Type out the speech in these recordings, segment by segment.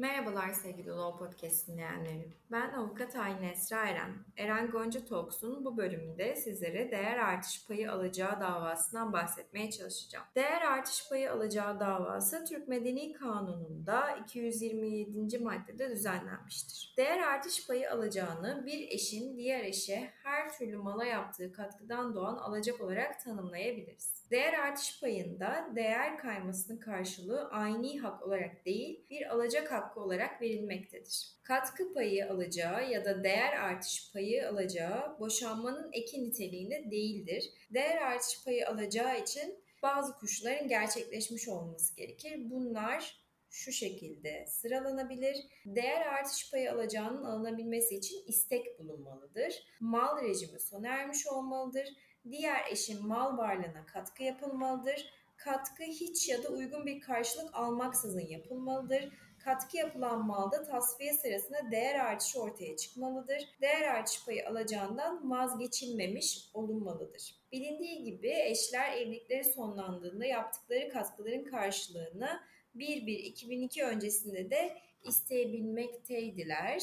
Merhabalar sevgili Law Podcast dinleyenleri. Ben avukat Aylin Esra Eren. Eren Gonca Talks'un bu bölümünde sizlere değer artış payı alacağı davasından bahsetmeye çalışacağım. Değer artış payı alacağı davası Türk Medeni Kanunu'nda 227. maddede düzenlenmiştir. Değer artış payı alacağını bir eşin diğer eşe her türlü mala yaptığı katkıdan doğan alacak olarak tanımlayabiliriz. Değer artış payında değer kaymasının karşılığı aynı hak olarak değil bir alacak hakkı olarak verilmektedir. Katkı payı alacağı ya da değer artış payı alacağı boşanmanın eki niteliğinde değildir. Değer artış payı alacağı için bazı koşulların gerçekleşmiş olması gerekir. Bunlar şu şekilde sıralanabilir. Değer artış payı alacağının alınabilmesi için istek bulunmalıdır. Mal rejimi sona ermiş olmalıdır. Diğer eşin mal varlığına katkı yapılmalıdır katkı hiç ya da uygun bir karşılık almaksızın yapılmalıdır. Katkı yapılan malda tasfiye sırasında değer artışı ortaya çıkmalıdır. Değer artış payı alacağından vazgeçilmemiş olunmalıdır. Bilindiği gibi eşler evlilikleri sonlandığında yaptıkları katkıların karşılığını 1-1-2002 öncesinde de isteyebilmekteydiler.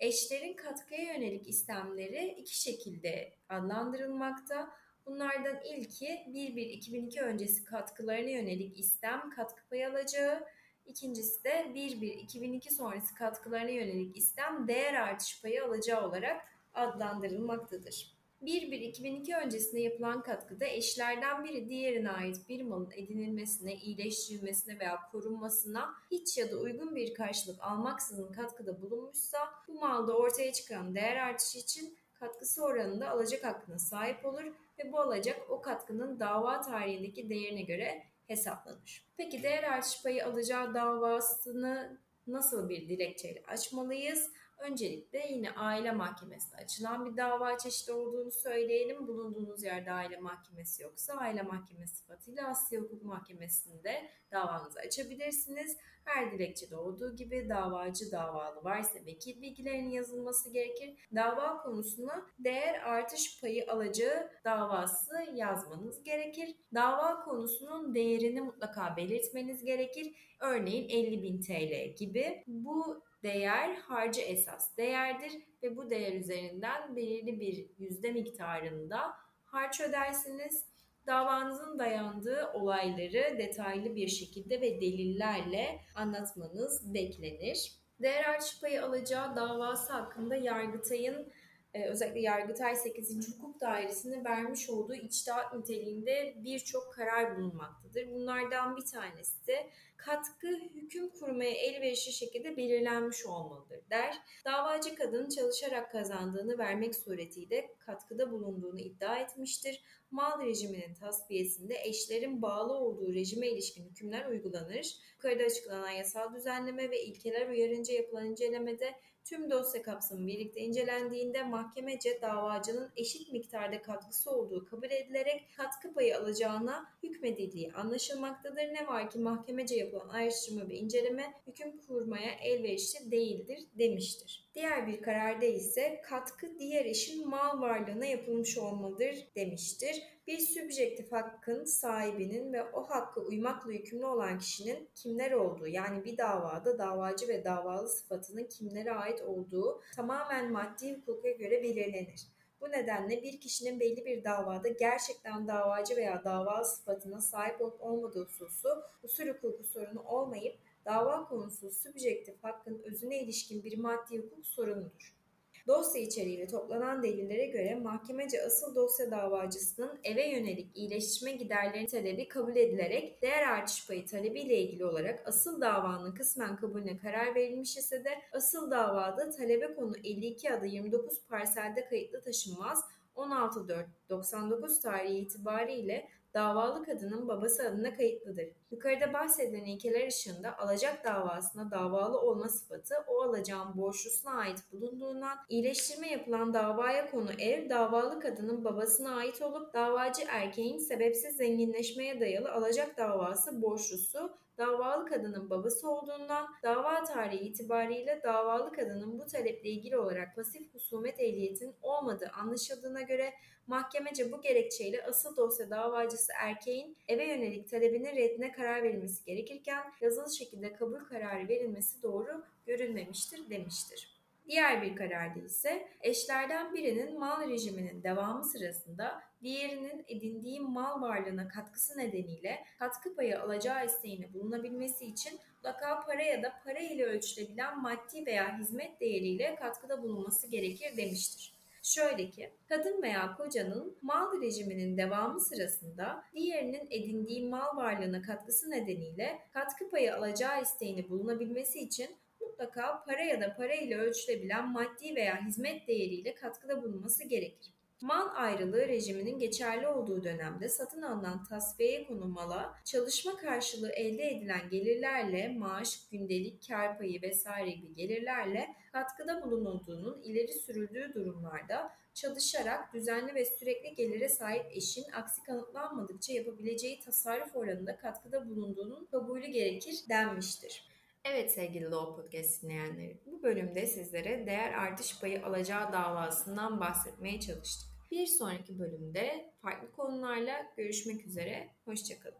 Eşlerin katkıya yönelik istemleri iki şekilde adlandırılmakta. Bunlardan ilki 1-1-2002 öncesi katkılarına yönelik istem katkı payı alacağı, İkincisi de 1-1-2002 sonrası katkılarına yönelik istem değer artış payı alacağı olarak adlandırılmaktadır. 1-1-2002 öncesinde yapılan katkıda eşlerden biri diğerine ait bir malın edinilmesine, iyileştirilmesine veya korunmasına hiç ya da uygun bir karşılık almaksızın katkıda bulunmuşsa bu malda ortaya çıkan değer artışı için katkısı oranında alacak hakkına sahip olur ve bu alacak o katkının dava tarihindeki değerine göre hesaplanır. Peki değer artış payı alacağı davasını nasıl bir dilekçeyle açmalıyız? Öncelikle yine aile mahkemesinde açılan bir dava çeşidi olduğunu söyleyelim. Bulunduğunuz yerde aile mahkemesi yoksa aile mahkemesi sıfatıyla Asya Hukuk Mahkemesi'nde davanızı açabilirsiniz. Her dilekçede olduğu gibi davacı davalı varsa vekil bilgilerinin yazılması gerekir. Dava konusuna değer artış payı alacağı davası yazmanız gerekir. Dava konusunun değerini mutlaka belirtmeniz gerekir. Örneğin 50 bin TL gibi. Bu değer harcı esas değerdir ve bu değer üzerinden belirli bir yüzde miktarında harç ödersiniz. Davanızın dayandığı olayları detaylı bir şekilde ve delillerle anlatmanız beklenir. Değer artış payı alacağı davası hakkında Yargıtay'ın e, özellikle Yargıtay 8. Hukuk Dairesi'ne vermiş olduğu içtihat niteliğinde birçok karar bulunmaktadır. Bunlardan bir tanesi de katkı hüküm kurmaya elverişli şekilde belirlenmiş olmalıdır der. Davacı kadın çalışarak kazandığını vermek suretiyle katkıda bulunduğunu iddia etmiştir. Mal rejiminin tasfiyesinde eşlerin bağlı olduğu rejime ilişkin hükümler uygulanır. Yukarıda açıklanan yasal düzenleme ve ilkeler uyarınca yapılan incelemede tüm dosya kapsamı birlikte incelendiğinde mahkemece davacının eşit miktarda katkısı olduğu kabul edilerek katkı payı alacağına hükmedildiği anlaşılmaktadır. Ne var ki mahkemece yapılan araştırma ve inceleme hüküm kurmaya elverişli değildir demiştir. Diğer bir kararda ise katkı diğer eşin mal varlığına yapılmış olmalıdır demiştir. Bir sübjektif hakkın sahibinin ve o hakkı uymakla yükümlü olan kişinin kimler olduğu yani bir davada davacı ve davalı sıfatının kimlere ait olduğu tamamen maddi hukuka göre belirlenir. Bu nedenle bir kişinin belli bir davada gerçekten davacı veya davalı sıfatına sahip olup olmadığı hususu usul hukuku sorunu olmayıp dava konusu subjektif hakkın özüne ilişkin bir maddi hukuk sorunudur. Dosya içeriği ve toplanan delillere göre mahkemece asıl dosya davacısının eve yönelik iyileştirme giderleri talebi kabul edilerek değer artış payı talebiyle ilgili olarak asıl davanın kısmen kabulüne karar verilmiş ise de asıl davada talebe konu 52 adı 29 parselde kayıtlı taşınmaz 16.4.99 tarihi itibariyle davalı kadının babası adına kayıtlıdır. Yukarıda bahsedilen ilkeler ışığında alacak davasına davalı olma sıfatı o alacağın borçlusuna ait bulunduğundan iyileştirme yapılan davaya konu ev davalı kadının babasına ait olup davacı erkeğin sebepsiz zenginleşmeye dayalı alacak davası borçlusu davalı kadının babası olduğundan dava tarihi itibariyle davalı kadının bu taleple ilgili olarak pasif husumet ehliyetinin olmadığı anlaşıldığına göre mahkemece bu gerekçeyle asıl dosya davacısı erkeğin eve yönelik talebinin reddine karar verilmesi gerekirken yazılı şekilde kabul kararı verilmesi doğru görülmemiştir demiştir. Diğer bir kararda ise eşlerden birinin mal rejiminin devamı sırasında diğerinin edindiği mal varlığına katkısı nedeniyle katkı payı alacağı isteğini bulunabilmesi için mutlaka para ya da para ile ölçülebilen maddi veya hizmet değeriyle katkıda bulunması gerekir demiştir. Şöyle ki, kadın veya kocanın mal rejiminin devamı sırasında diğerinin edindiği mal varlığına katkısı nedeniyle katkı payı alacağı isteğini bulunabilmesi için mutlaka para ya da para ile ölçülebilen maddi veya hizmet değeriyle katkıda bulunması gerekir. Mal ayrılığı rejiminin geçerli olduğu dönemde satın alınan tasfiyeye konu mala çalışma karşılığı elde edilen gelirlerle maaş, gündelik, kar payı vesaire gibi gelirlerle katkıda bulunulduğunun ileri sürüldüğü durumlarda çalışarak düzenli ve sürekli gelire sahip eşin aksi kanıtlanmadıkça yapabileceği tasarruf oranında katkıda bulunduğunun kabulü gerekir denmiştir. Evet sevgili Law Podcast dinleyenleri, bu bölümde sizlere değer artış payı alacağı davasından bahsetmeye çalıştık. Bir sonraki bölümde farklı konularla görüşmek üzere, hoşçakalın.